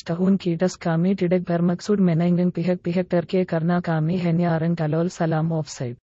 Tahun kitas kami tidak bermaksud menengeng pihak-pihak terkait karena kami hanya orang talol salam offside.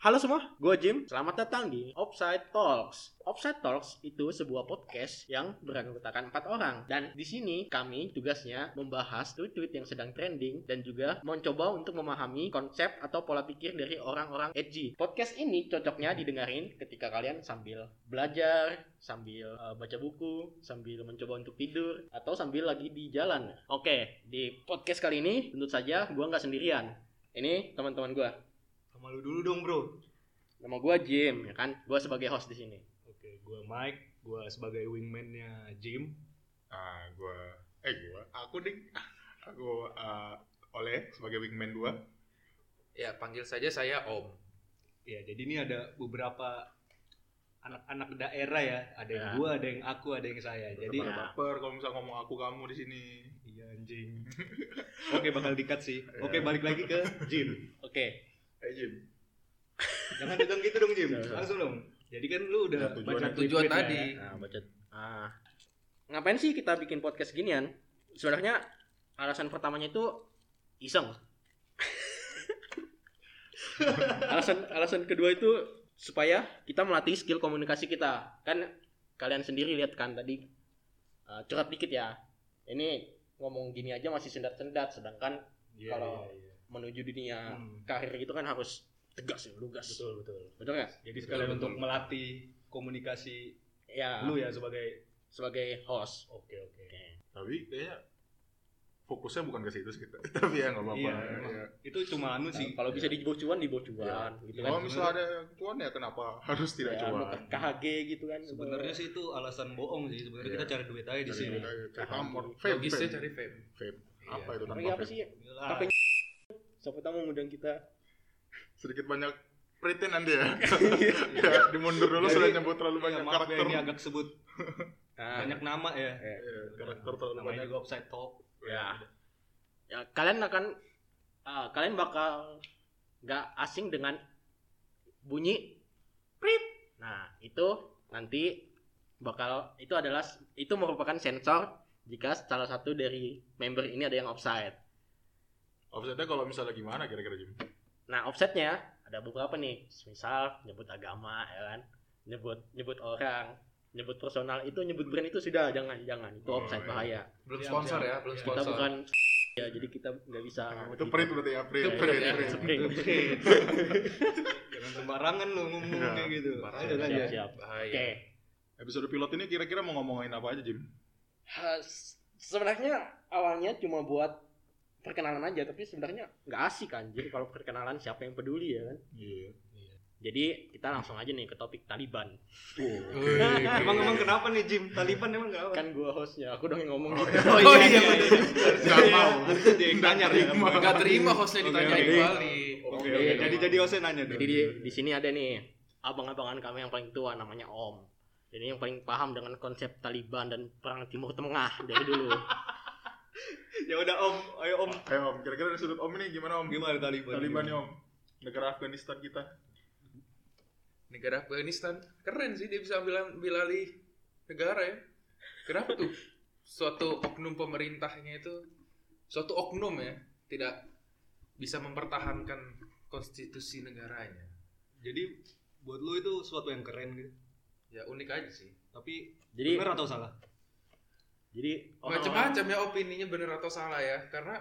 Halo semua, gue Jim. Selamat datang di Offside Talks. Offside Talks itu sebuah podcast yang beranggotakan empat orang. Dan di sini kami tugasnya membahas tweet-tweet yang sedang trending dan juga mencoba untuk memahami konsep atau pola pikir dari orang-orang edgy. Podcast ini cocoknya didengarin ketika kalian sambil belajar, sambil uh, baca buku, sambil mencoba untuk tidur, atau sambil lagi di jalan. Oke, di podcast kali ini tentu saja gue nggak sendirian. Ini teman-teman gue. Sama lu dulu dong bro. Nama gue Jim, ya kan? Gue sebagai host di sini. Oke, gue Mike, gue sebagai wingman-nya Jim. Ah, gua eh gua aku ding. Aku uh, oleh sebagai wingman gua. Ya, panggil saja saya Om. Ya, jadi ini ada beberapa anak-anak daerah ya. Ada yang Ya. gua, ada yang aku, ada yang saya. Jadi Ya. baper kalau misal ngomong aku kamu di sini. iya anjing. Oke, bakal dikat sih. Oke, balik lagi ke Jim. Oke, Eh Jim. Jangan tegang gitu dong Jim. Langsung dong. Jadi kan lu udah Ya, tujuan- baca tujuan tadi. ya. nah baca. Ah, ngapain sih kita bikin podcast ginian? Sebenarnya alasan pertamanya itu iseng. alasan alasan kedua itu supaya kita melatih skill komunikasi kita. Kan kalian sendiri lihat kan tadi uh, curhat dikit ya. Ini ngomong gini aja masih sendat-sendat, sedangkan Iya, Kalau- iya, iya. Menuju dunia Hmm. karir itu kan harus tegas ya, lugas. Betul, betul. Betul nggak? Jadi sekalian Betul, untuk betul. melatih komunikasi Ya, lu ya sebagai sebagai host. Oke, oke. Tapi kayaknya fokusnya bukan ke situ sih kita. Tapi ya nggak apa-apa. Iya, Iya. emang. Itu cuma anu sih. Kalau bisa dibawa cuan, dibawa cuan, gitu kan. Kalau misal ada cuan ya kenapa harus tidak Ya, cuan? KHG gitu kan. Sebenarnya sih itu alasan bohong sih. Sebenarnya Iya. kita cari duit aja di Cari sini. cari pamor. Fame, Logisnya cari fame. Fame. Iya. Apa itu Tapi apa sih? Yalah. Siapa tahu mau ngundang kita. Sedikit banyak pretend anda ya. ya dimundur dulu Jadi, sudah nyebut terlalu Ya, banyak ya, karakter. ini agak sebut Nah, banyak nama ya. eh, Iya, karakter terlalu Namanya banyak. juga upside talk. ya. Ya, kalian akan ah, kalian bakal nggak asing dengan bunyi prit. Nah, itu nanti bakal itu adalah itu merupakan sensor jika salah satu dari member ini ada yang offside. Offsetnya kalau misalnya gimana kira-kira Jim? Nah, offsetnya ada beberapa nih. Misal nyebut agama, ya kan? Nyebut nyebut orang, nyebut personal itu nyebut brand itu sudah jangan jangan itu Oh, offset iya. bahaya. Belum Siap, sponsor siap. ya, belum Kita Kita sponsor. bukan ya jadi kita nggak bisa Nah, itu print berarti ya, print. Itu print, print ya. print. Spring. Jangan sembarangan lu ngomong Iya, kayak gitu. Siap, aja. siap. Bahaya. Oke. Episode pilot ini kira-kira mau ngomongin apa aja Jim? Sebenarnya awalnya cuma buat perkenalan aja, tapi sebenarnya nggak asik anjir kalau perkenalan siapa yang peduli ya kan. Iya. Jadi kita langsung aja nih ke topik Taliban. Wih, Emang emang kenapa nih Jim? Taliban emang kenapa? Kan gua hostnya, aku dong yang ngomong. Oh, gitu. Oh iya, Nggak mau. Harusnya dia yang tanya ya. terima. Gak terima hostnya Oke, ditanyain oke. balik. Oke, oke. Jadi jadi hostnya nanya dong. Jadi di, di sini ada nih abang-abangan kami yang paling tua namanya Om. Jadi yang paling paham dengan konsep Taliban dan perang Timur Tengah dari dulu. Ya udah Om, ayo Om. Ayo Om, kira-kira dari sudut Om ini gimana Om? Gimana Taliban? Taliban nih Om. Negara Afghanistan kita. Negara Afghanistan keren sih dia bisa ambil ambil alih negara ya. Kenapa tuh? Suatu oknum pemerintahnya itu suatu oknum ya tidak bisa mempertahankan konstitusi negaranya. Jadi buat lu itu suatu yang keren gitu. Ya unik aja sih. Tapi Jadi benar atau salah? Jadi orang-orang- Macam-macam ya opininya benar atau salah ya. Karena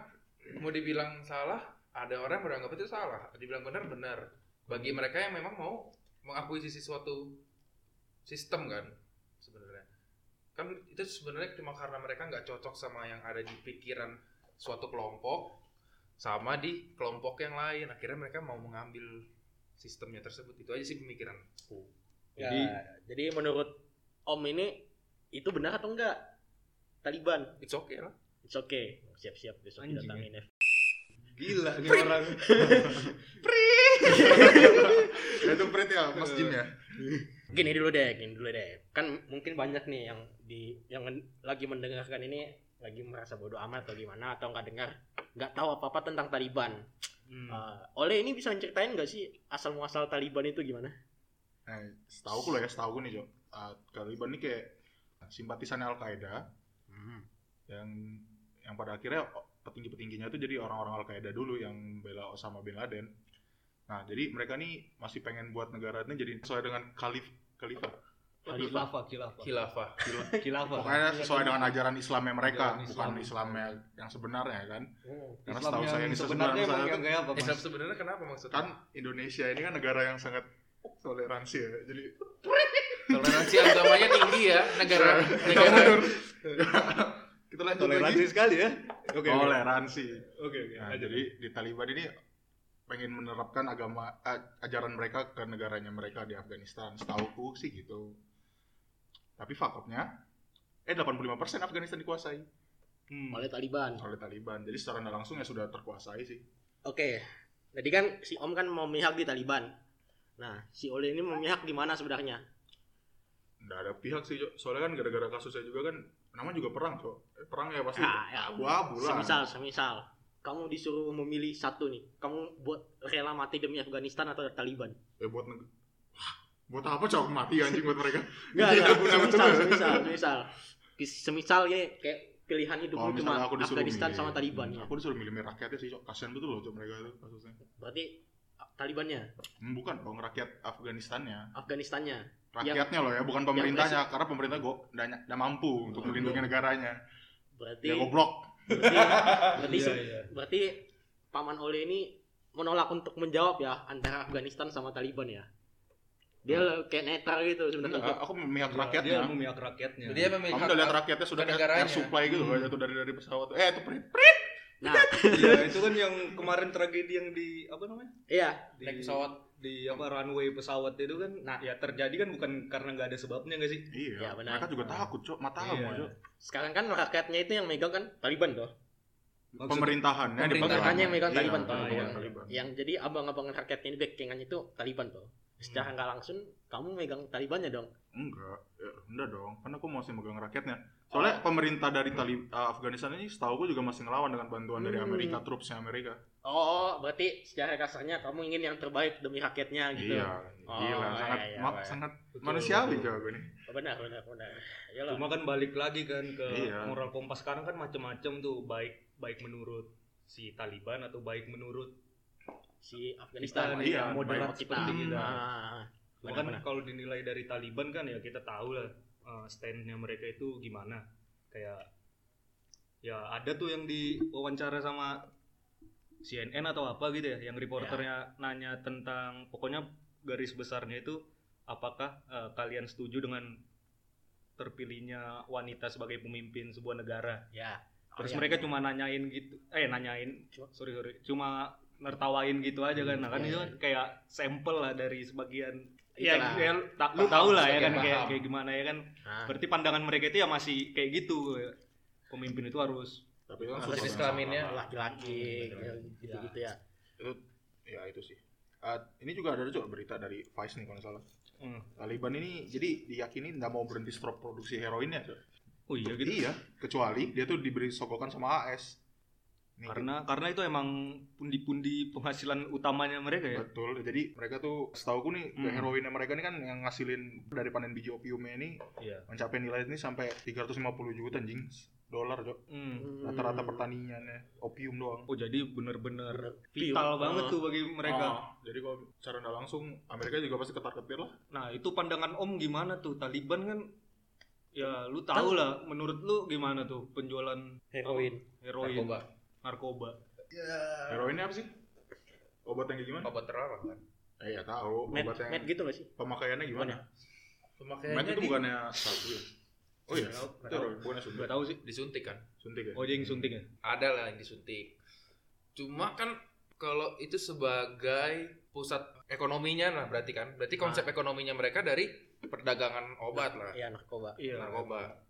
mau dibilang salah, ada orang yang beranggap itu salah. Dibilang benar benar. Bagi mereka yang memang mau mengakuisisi suatu sistem kan sebenarnya. Kan itu sebenarnya cuma karena mereka nggak cocok sama yang ada di pikiran suatu kelompok sama di kelompok yang lain. Akhirnya mereka mau mengambil sistemnya tersebut. Itu aja sih pemikiranku. Ya, Jadi- jadi menurut Om ini itu benar atau enggak? Taliban. It's okay lah. It's okay. Siap-siap besok Anjing, datangin ya. Gila nih orang. Ya itu print ya, Mas Jim ya. Gini dulu deh, gini dulu deh. Kan mungkin banyak nih yang di yang lagi mendengarkan ini lagi merasa bodoh amat atau gimana atau nggak dengar nggak tahu apa apa tentang Taliban. Hmm. Eh, Oleh ini bisa ceritain nggak sih asal muasal Taliban itu gimana? Nah, setahu aku loh ya, setahu aku nih, Cok. Uh, Taliban ini kayak simpatisannya Al Qaeda Hmm. yang yang pada akhirnya petinggi-petingginya itu jadi orang-orang Al Qaeda dulu yang bela Osama bin Laden. Nah, jadi mereka nih masih pengen buat negara ini jadi sesuai dengan khalif khalifah. Khilafah, khilafah. Khilafah. Khilafah. Pokoknya sesuai dengan ajaran Islamnya mereka, Ajaran bukan Islam. Islamnya yang sebenarnya kan. Oh. Karena Islam setahu saya yang ini sebenarnya saya yang kayak apa, Mas? Islam sebenarnya kenapa maksudnya? kan Indonesia ini kan negara yang sangat toleransi ya. Jadi Toleransi agamanya tinggi ya negara negara. kita lanjut Toleransi lagi. sekali ya. Oke. oke. Toleransi. Oke, oke. Nah, lanjut. jadi di Taliban ini pengen menerapkan agama ajaran mereka ke negaranya mereka di Afghanistan. Setauku sih gitu. Tapi faktornya eh 85% Afghanistan dikuasai Hmm. Oleh Taliban. oleh Taliban. Jadi secara nggak langsung ya sudah terkuasai sih. Oke. Jadi kan si Om kan mau memihak di Taliban. Nah, si Ole ini memihak di mana sebenarnya? Nggak ada pihak sih, Cok. Soalnya kan gara-gara kasusnya juga kan namanya juga perang, Cok. Eh, perang ya pasti Ah, ya. abu-abu lah. Semisal, semisal kamu disuruh memilih satu nih, kamu buat rela mati demi Afghanistan atau Taliban? Eh buat neg- Wah, buat apa Cok mati anjing buat mereka? Enggak. guna Semisal, semisal, semisal. Semisal ya kayak pilihan lu misalnya cuma aku Afghanistan milih, sama Taliban ya. Aku disuruh milih rakyatnya sih, Cok. Kasihan betul loh Cok mereka itu kasusnya. Berarti Talibannya, Hmm, Bukan dong rakyat Afghanistannya. Afghanistannya. Rakyatnya loh ya, bukan pemerintahnya. Karena pemerintah kok nggak mampu untuk melindungi negaranya. Berarti Ya goblok. berarti berarti, Iya, iya. berarti Paman Ole ini menolak untuk menjawab ya antara Afghanistan sama Taliban ya. Dia kayak netral gitu sebenarnya. Enggak, aku memihak Dia rakyatnya. memihak rakyatnya. Dia memilih Kamu udah lihat rakyatnya sudah air supply gitu loh, jatuh dari dari pesawat. Eh, itu prit. Nah, Iya, itu kan yang kemarin tragedi yang di apa namanya? iya, Di naik pesawat. di apa runway pesawat itu kan Nah. ya terjadi kan bukan karena nggak ada sebabnya nggak sih? Iya, Ya, benar. mereka juga takut, Cok. Mata Iya. Cok. sekarang kan rakyatnya itu yang megang kan Taliban toh. Maksud- Pemerintahannya dipegang. Pemerintahannya yang megang Iya, Taliban toh. pemerintahan Yang, Taliban. yang jadi abang-abangan rakyatnya ini backingannya itu Taliban toh. Secara nggak langsung kamu megang Talibannya dong. Enggak, ya, enggak dong. Kan aku masih megang rakyatnya. Soalnya pemerintah dari Tali uh, Afghanistan ini setahu gue juga masih ngelawan dengan bantuan dari Hmm. Amerika, trupsnya Amerika. Oh, berarti secara kasarnya kamu ingin yang terbaik demi rakyatnya gitu. Iya, Oh, gila, iya, sangat iya, ma- iya. sangat Betul, manusiawi betul. jawaban ini. Oh, benar, benar, benar. Iyalah. Cuma kan balik lagi kan ke Iya. moral kompas sekarang kan macam-macam tuh baik baik menurut si Taliban atau baik menurut si Afghanistan Kita nih, iya, yang moderat kita. seperti kita. Ah, benar, kan kalau dinilai dari Taliban kan ya kita tahu lah eh, standnya mereka itu gimana. Kayak ya ada tuh yang diwawancara sama CNN atau apa gitu ya, yang reporternya nanya tentang pokoknya garis besarnya itu apakah eh, kalian setuju dengan terpilihnya wanita sebagai pemimpin sebuah negara? Ya. Terus Oh, iya. mereka cuma nanyain gitu, eh nanyain, sorry sorry, cuma nertawain gitu aja kan, nah kan Iya, itu iya. kan kayak sampel lah dari sebagian, Itulah. ya, ya tak, Lu tahu lah ya kan kayak paham. kayak gimana ya kan, Nah, berarti pandangan mereka itu ya masih kayak gitu, pemimpin itu harus Tapi itu kan Harus jenis kelaminnya. laki-laki gitu-gitu ya. Itu ya itu sih. Uh, ini juga ada juga berita dari Vice nih kalau salah. Hmm. Taliban ini jadi diyakini nggak mau berhenti stop produksi heroinnya. Oh iya gitu, Iya, kecuali dia tuh diberi sogokan sama AS. Karena karena itu emang pundi-pundi penghasilan utamanya mereka ya, Betul, jadi mereka tuh setahu nih Hmm. heroinnya mereka ini kan yang ngasilin dari panen biji opiumnya ini iya, mencapai nilai ini sampai 350 juta anjing dolar, Cok. Hmm. Rata-rata pertaniannya opium doang. oh jadi bener-bener Bener. vital Pium. banget tuh bagi mereka. Oh, jadi kalau secara nggak langsung Amerika juga pasti ketar-ketir lah. Nah itu pandangan Om gimana tuh Taliban kan ya lu tahu lah menurut lu gimana tuh penjualan Heroin. heroin Narkoba. Narkoba Heroinnya apa sih? Obat yang kayak gimana? Obat terlarang kan. Eh ya tahu, Med, obat yang med gitu gak sih? pemakaiannya gimana? Med Pemakaiannya itu di- bukannya sabu ya? Oh iya, itu bukannya suntik. nggak tahu sih disuntik kan. Suntik ya? oh dia yang suntik ya Ada lah yang disuntik. Cuma kan kalau itu sebagai pusat ekonominya lah berarti kan. Berarti konsep ekonominya mereka dari perdagangan obat lah. Iya, narkoba. iya narkoba.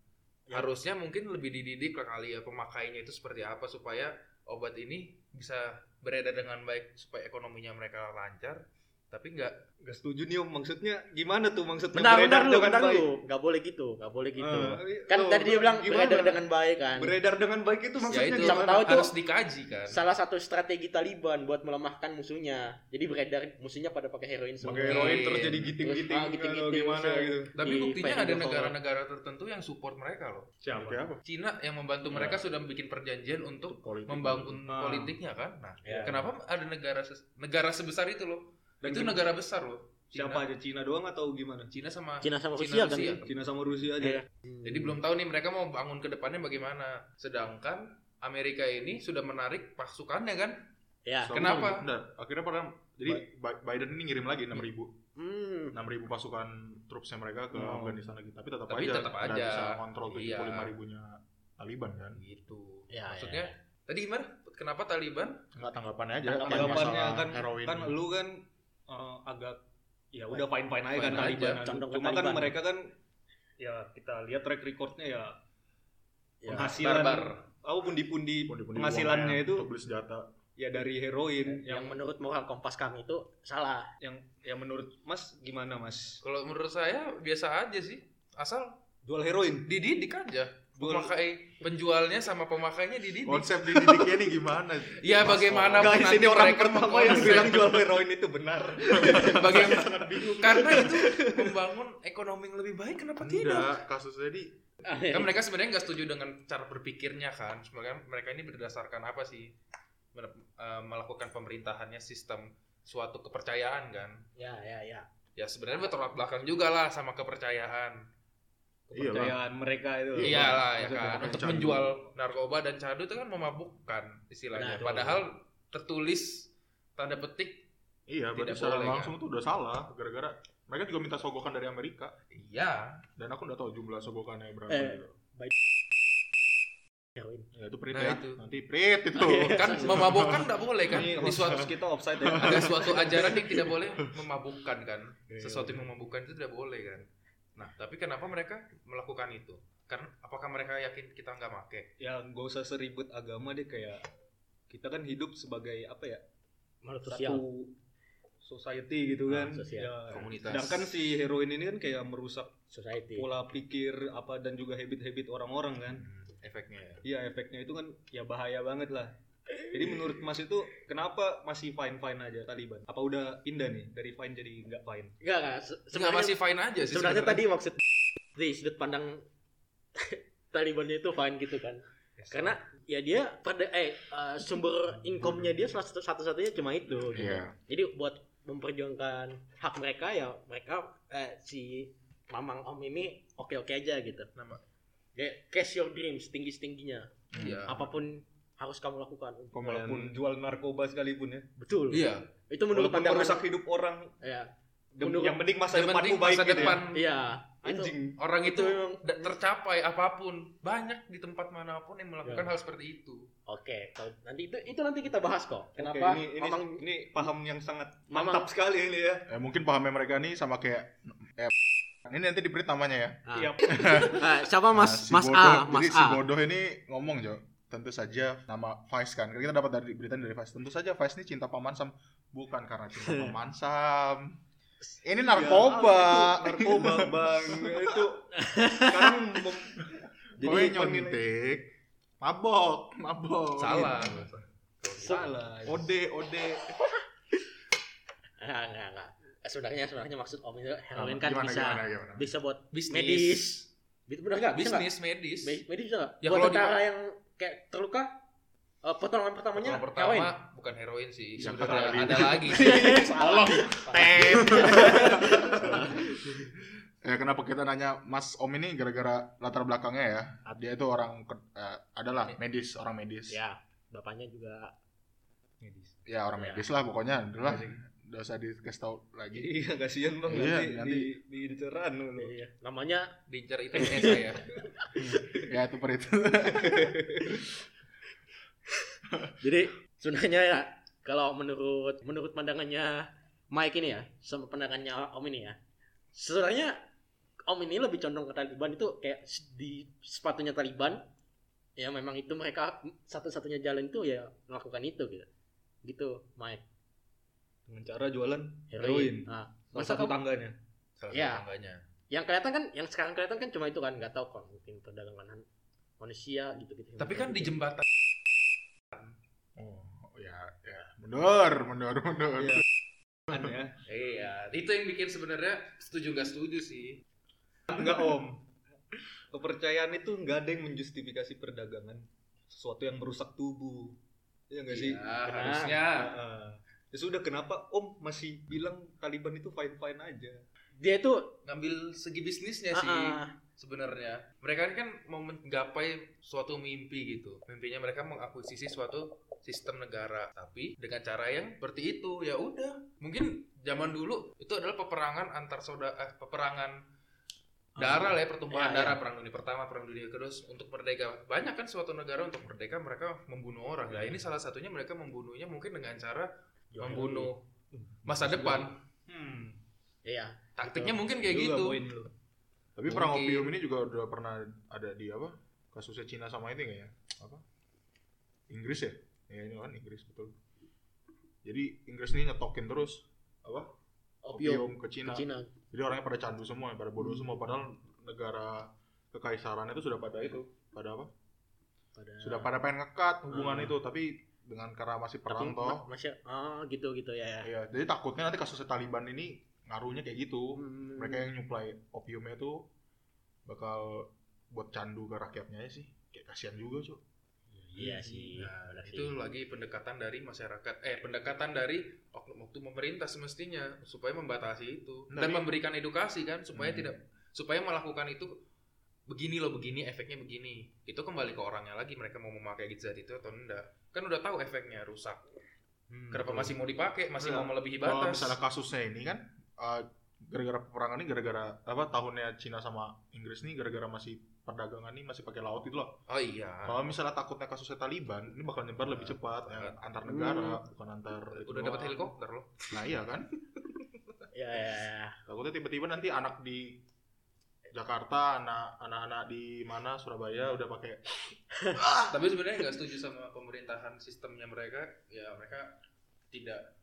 Ya. Harusnya mungkin lebih dididik lah kali ya pemakainya itu seperti apa supaya obat ini bisa beredar dengan baik supaya ekonominya mereka lancar tapi nggak Gak setuju nih om, maksudnya gimana tuh maksudnya Bentar, bentar beredar dulu, dengan bentar baik? dulu. Gak boleh gitu, gak boleh gitu. Eh, kan loh, tadi dia bilang gimana? beredar dengan baik kan. Beredar dengan baik itu ya maksudnya itu Siapa gimana? tahu tuh- harus dikaji kan Salah satu strategi Taliban buat melemahkan musuhnya. Jadi beredar musuhnya pada pakai heroin semua. Pakai heroin terus Mungkin. jadi giting-giting Terus, ah, atau giting-giting, gimana terus, gitu. tapi Di buktinya ada negara-negara tertentu yang support mereka loh Siapa? Apa? Cina yang membantu mereka sudah bikin perjanjian untuk Politik. membangun Ah. politiknya kan nah Ya. kenapa ada negara negara sebesar itu loh Dan itu negara besar loh Cina, Siapa aja Cina doang atau gimana? Cina sama Cina sama Cina, Rusia kan. Rusia. Cina sama Rusia aja. Iya. jadi belum tahu nih mereka mau bangun ke depannya bagaimana sedangkan Amerika ini sudah menarik pasukannya kan Ya. Kenapa? gua, bentar, akhirnya pada jadi Bi- Biden ini ngirim lagi 6000 Hmm. 6000 pasukan trupsnya mereka ke Oh. Afghanistan lagi. Tapi tetap Tapi aja tetap nggak aja. bisa kontrol Iya. 75 ribunya Taliban kan. gitu Ya, maksudnya ya. tadi gimana kenapa Taliban Enggak tanggapannya aja. Tanggapannya kan heroin. kan lu kan eh, agak ya udah fine fine aja Fine kan aja, Taliban. condong ke Cuma kan Taliban. mereka kan ya kita lihat track recordnya ya Ya. penghasilan barbar oh pundi-pundi Pundi-pundi penghasilannya itu untuk beli senjata. ya dari heroin yang yang menurut moral kompas kami itu salah. yang yang menurut Mas gimana Mas? kalau menurut saya biasa aja sih asal Jual heroin. dididik aja pemakai penjualnya sama pemakainya dididik Konsep dididiknya ini gimana? Ya Mas, bagaimana Guys, nanti ini orang mereka pertama yang bilang jual heroin itu benar. bagaimana karena itu membangun ekonomi yang lebih baik kenapa tidak Tidak, kasusnya di kan mereka sebenarnya nggak setuju dengan cara berpikirnya kan. Sebenarnya mereka ini berdasarkan apa sih? Eh, melakukan pemerintahannya sistem suatu kepercayaan kan? Ya, ya, ya. ya sebenarnya bertolak belakang juga lah sama kepercayaan Iyalah. Kepercayaan mereka itu. iyalah ya Maksudnya. kan untuk candu. menjual narkoba dan candu itu kan memabukkan istilahnya Nah, padahal tertulis tanda petik Iya, berarti Tidak secara boleh, langsung itu udah salah gara-gara mereka juga minta sogokan dari Amerika iya dan aku nggak tahu jumlah sogokannya berapa Eh, gitu. Heroin. Ya itu prit Nah, ya. itu. Nanti prit itu. kan memabukkan nggak boleh kan di suatu kita offside ya. ada suatu ajaran yang tidak boleh memabukkan kan sesuatu yang memabukkan itu tidak boleh kan nah tapi kenapa mereka melakukan itu karena apakah mereka yakin kita nggak make Ya nggak usah seribut agama deh kayak kita kan hidup sebagai apa ya sosial. satu society gitu Ah, kan. sosial. Ya, Komunitas. Sedangkan si heroin ini kan kayak merusak Society. pola pikir apa dan juga habit-habit orang-orang kan. efeknya ya Iya efeknya itu kan ya bahaya banget lah. Jadi menurut Mas itu kenapa masih fine fine aja Taliban? Apa udah pindah nih dari fine jadi nggak fine? Enggak, enggak. Se- nggak Sebenarnya masih fine aja sih sebenarnya sebenarnya. tadi maksud dari sudut pandang Talibannya itu fine gitu kan. Karena ya dia pada eh eh, sumber income-nya dia salah satu satu-satunya cuma itu gitu. Iya. Jadi buat memperjuangkan hak mereka ya mereka eh, si Mamang Om ini oke-oke aja gitu. Nama. Ya, cash your dreams tinggi-tingginya. iya Apa pun harus kamu lakukan. Walaupun jual narkoba sekalipun ya. Betul. iya Itu menurut Walaupun pandangan merusak hidup orang, ya. dem- Menurut- yang penting masa yang depanmu baik masa gitu depan ya. Iya. Itu Anjing. orang itu Itu tercapai apa pun banyak di tempat mana pun yang melakukan Ya. hal seperti itu Oke, kalau nanti itu itu nanti kita bahas kok. Kenapa ini, ini, Mamang ini paham yang sangat Mamang- mantap sekali ini ya. Ya, mungkin pahamnya mereka nih sama kayak eh, ini nanti di prit namanya ya. Ah. Iya. Ah, siapa Mas Nah, si Mas bodoh, A, Mas jadi si A. bodoh ini ngomong Jo, tentu saja nama Vice kan. Kita dapat dari berita dari Vice. Tentu saja Vice ini cinta Paman Sam bukan karena cinta Paman Sam. Ini narkoba. Ya, itu narkoba bang. itu sekarang mem- Jadi nyontek. Mabok, mabok. salah salah. Ode, ode. Enggak, enggak, enggak. Sebenarnya sebenarnya maksud Om itu heroin kan gimana, bisa gimana, gimana? bisa buat bisnis medis. Enggak? Bisa bisnis medis Me- Medis bisa? Ya, buat kalau tentara yang kayak terluka eh, pertolongan pertamanya pertama heroin. bukan heroin sih sudah kedua, ada, ada lagi Salah. Ya kenapa kita nanya Mas Om ini gara-gara latar belakangnya ya. Dia itu orang ke- eh, adalah medis, orang medis. ya, bapaknya juga Ya orang Ya. medis lah pokoknya. Adalah udah usah dikasih tahu lagi. Iya kasihan bang Iya, nanti, nanti. di di diceran lu. iya, namanya diincar itu saya ya itu per itu. Jadi sebenarnya ya kalau menurut menurut pandangannya Mike ini ya sama pandangannya Om ini ya. Sebenarnya Om ini lebih condong ke Taliban itu kayak di sepatunya Taliban ya memang itu mereka satu-satunya jalan itu ya melakukan itu gitu. Gitu, Mike. Dengan cara jualan heroin. heroin. Nah, Salah masa satu kamu- tangganya. Salah Iya. satu tangganya. yang kelihatan kan yang sekarang kelihatan kan cuma itu kan nggak tahu kok mungkin perdagangan manusia gitu gitu Tapi kan di jembatan Oh, ya, ya. Mundur, mundur, mundur. Iya. Kan ya. Iya, itu yang bikin sebenarnya setuju nggak setuju sih. Enggak om. Kepercayaan itu nggak ada yang menjustifikasi perdagangan sesuatu yang merusak tubuh. Iya nggak sih? Iya, harusnya. Heeh. Ya sudah kenapa Om masih bilang Taliban itu fine fine aja? dia itu Ngambil segi bisnisnya ah, sih ah, sebenarnya. Mereka kan mau menggapai suatu mimpi gitu. Mimpinya mereka mengakuisisi suatu sistem negara, tapi dengan cara yang seperti itu. Ya udah, mungkin zaman dulu itu adalah peperangan antar saudara eh, peperangan darah lah ya pertumpahan Iya, darah iya. perang dunia pertama perang dunia kedua untuk merdeka banyak kan suatu negara untuk merdeka mereka membunuh orang nah ini salah satunya mereka membunuhnya mungkin dengan cara membunuh masa depan Hmm. iya taktiknya mungkin kayak Juga gitu. Tapi perang opium ini juga udah pernah ada di apa? Kasusnya Cina sama ini kayaknya. Apa? Inggris ya? Ya ini kan Inggris betul. Jadi Inggris ini nyetokin terus apa? opium ke Cina. ke Cina Jadi orangnya pada candu semua, pada bodoh semua padahal negara kekaisaran itu sudah pada itu, pada apa? pada Sudah pada pengen ngekat hubungan Hmm. itu, tapi dengan karena masih perang toh. ma- masih ah gitu gitu ya ya Iya, jadi takutnya nanti kasusnya Taliban ini ngaruhnya kayak gitu. Hmm. Mereka yang nyuplai opiumnya itu bakal buat candu ke rakyatnya sih. Kayak kasihan juga, Cuk. iya sih Nah, benar itu sih. lagi pendekatan dari masyarakat eh pendekatan dari oknum pemerintah semestinya supaya membatasi itu Nah, dan ini- memberikan edukasi kan supaya Hmm. tidak supaya melakukan itu begini loh begini efeknya begini. Itu kembali ke orangnya lagi mereka mau memakai zat itu atau enggak. Kan udah tahu efeknya rusak. Hmm, kenapa betul. masih mau dipakai masih Nah, mau melebihi Kalau batas. misalnya kasusnya ini kan eh, gara-gara peperangan ini gara-gara apa tahunnya Cina sama Inggris nih gara-gara masih perdagangan ini masih pakai laut itu loh. oh iya. Kalau misalnya takutnya kasusnya Taliban ini bakal nyebar lebih cepat ya, antar negara bukan antar udah dapat helikopter loh. Nah iya kan. ya ya, ya. Takutnya tiba-tiba nanti anak di Jakarta, anak anak-anak di mana Surabaya udah pakai tapi sebenarnya nggak setuju sama pemerintahan sistemnya mereka. Ya mereka tidak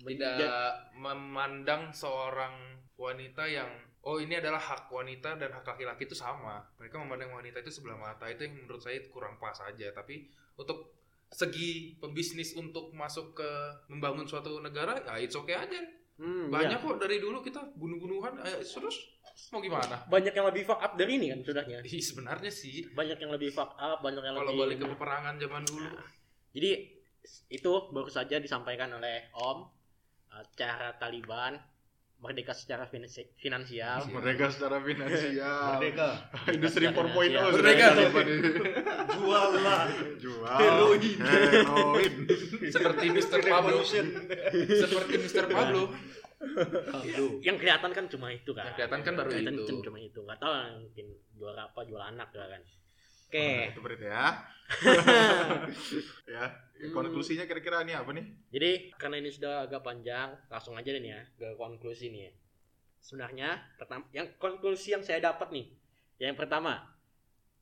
tidak memandang seorang wanita yang oh ini adalah hak wanita dan hak laki-laki itu sama. Mereka memandang wanita itu sebelah mata. Itu yang menurut saya kurang pas aja. Tapi untuk segi pembisnis untuk masuk ke membangun suatu negara ya it's okay aja. Hmm, banyak iya. kok dari dulu kita bunuh-bunuhan. Eh, terus mau gimana banyak yang lebih fuck up dari ini kan sudahnya Ih, sebenarnya sih banyak yang lebih fuck up banyak yang kalau lebih balik ke peperangan zaman dulu Jadi itu baru saja disampaikan oleh Om eh, cara Taliban merdeka secara finansi- finansial. mereka secara finansial. Merdeka. Industri Secara 4.0 finansial. sudah Merdeka. Jual lah. Jual. Heroin. Heroin. seperti Mr. Pablo seperti Mr. Pablo Yang kelihatan kan cuma itu kan. Yang kelihatan kan baru Kelihatan itu. cuma itu. Gak tahu mungkin jual apa, jual anak juga kan. Oke. Nah, itu berarti ya. ya, Hmm. konklusinya kira-kira ini apa nih? Jadi karena ini sudah agak panjang, langsung aja nih ya ke konklusi nih ya. Sebenarnya pertama, yang konklusi yang saya dapat nih, yang pertama,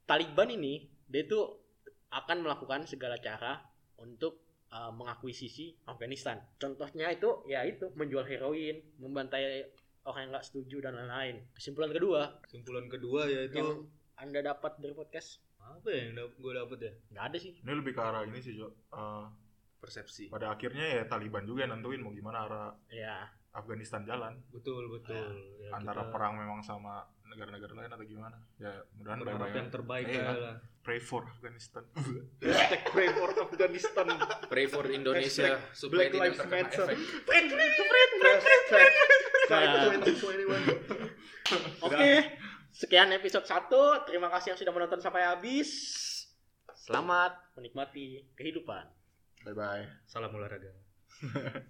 Taliban ini dia itu akan melakukan segala cara untuk uh, mengakuisisi Afghanistan. Contohnya itu ya itu menjual heroin, membantai orang yang nggak setuju dan lain-lain. Kesimpulan kedua Kesimpulan kedua yaitu yang anda dapat dari podcast apa ya yang gue dapet ya? nggak ada sih. Ini lebih ke arah ini sih, Jo. Eh, persepsi pada akhirnya ya Taliban juga yang nentuin mau gimana arah Ya, Afghanistan jalan. Betul betul. Ya, Antara kita perang memang sama negara-negara lain atau gimana? Ya, mudahan berharap yang terbaik Iya. lah. Pray for Afghanistan. Hashtag pray for Afghanistan. pray for Indonesia supaya Black tidak Lives terkena Matter. efek Hashtag Nah. 2021. Oke, sekian episode 1. Terima kasih yang sudah menonton sampai habis. Selamat menikmati kehidupan. Bye-bye. Salam olahraga.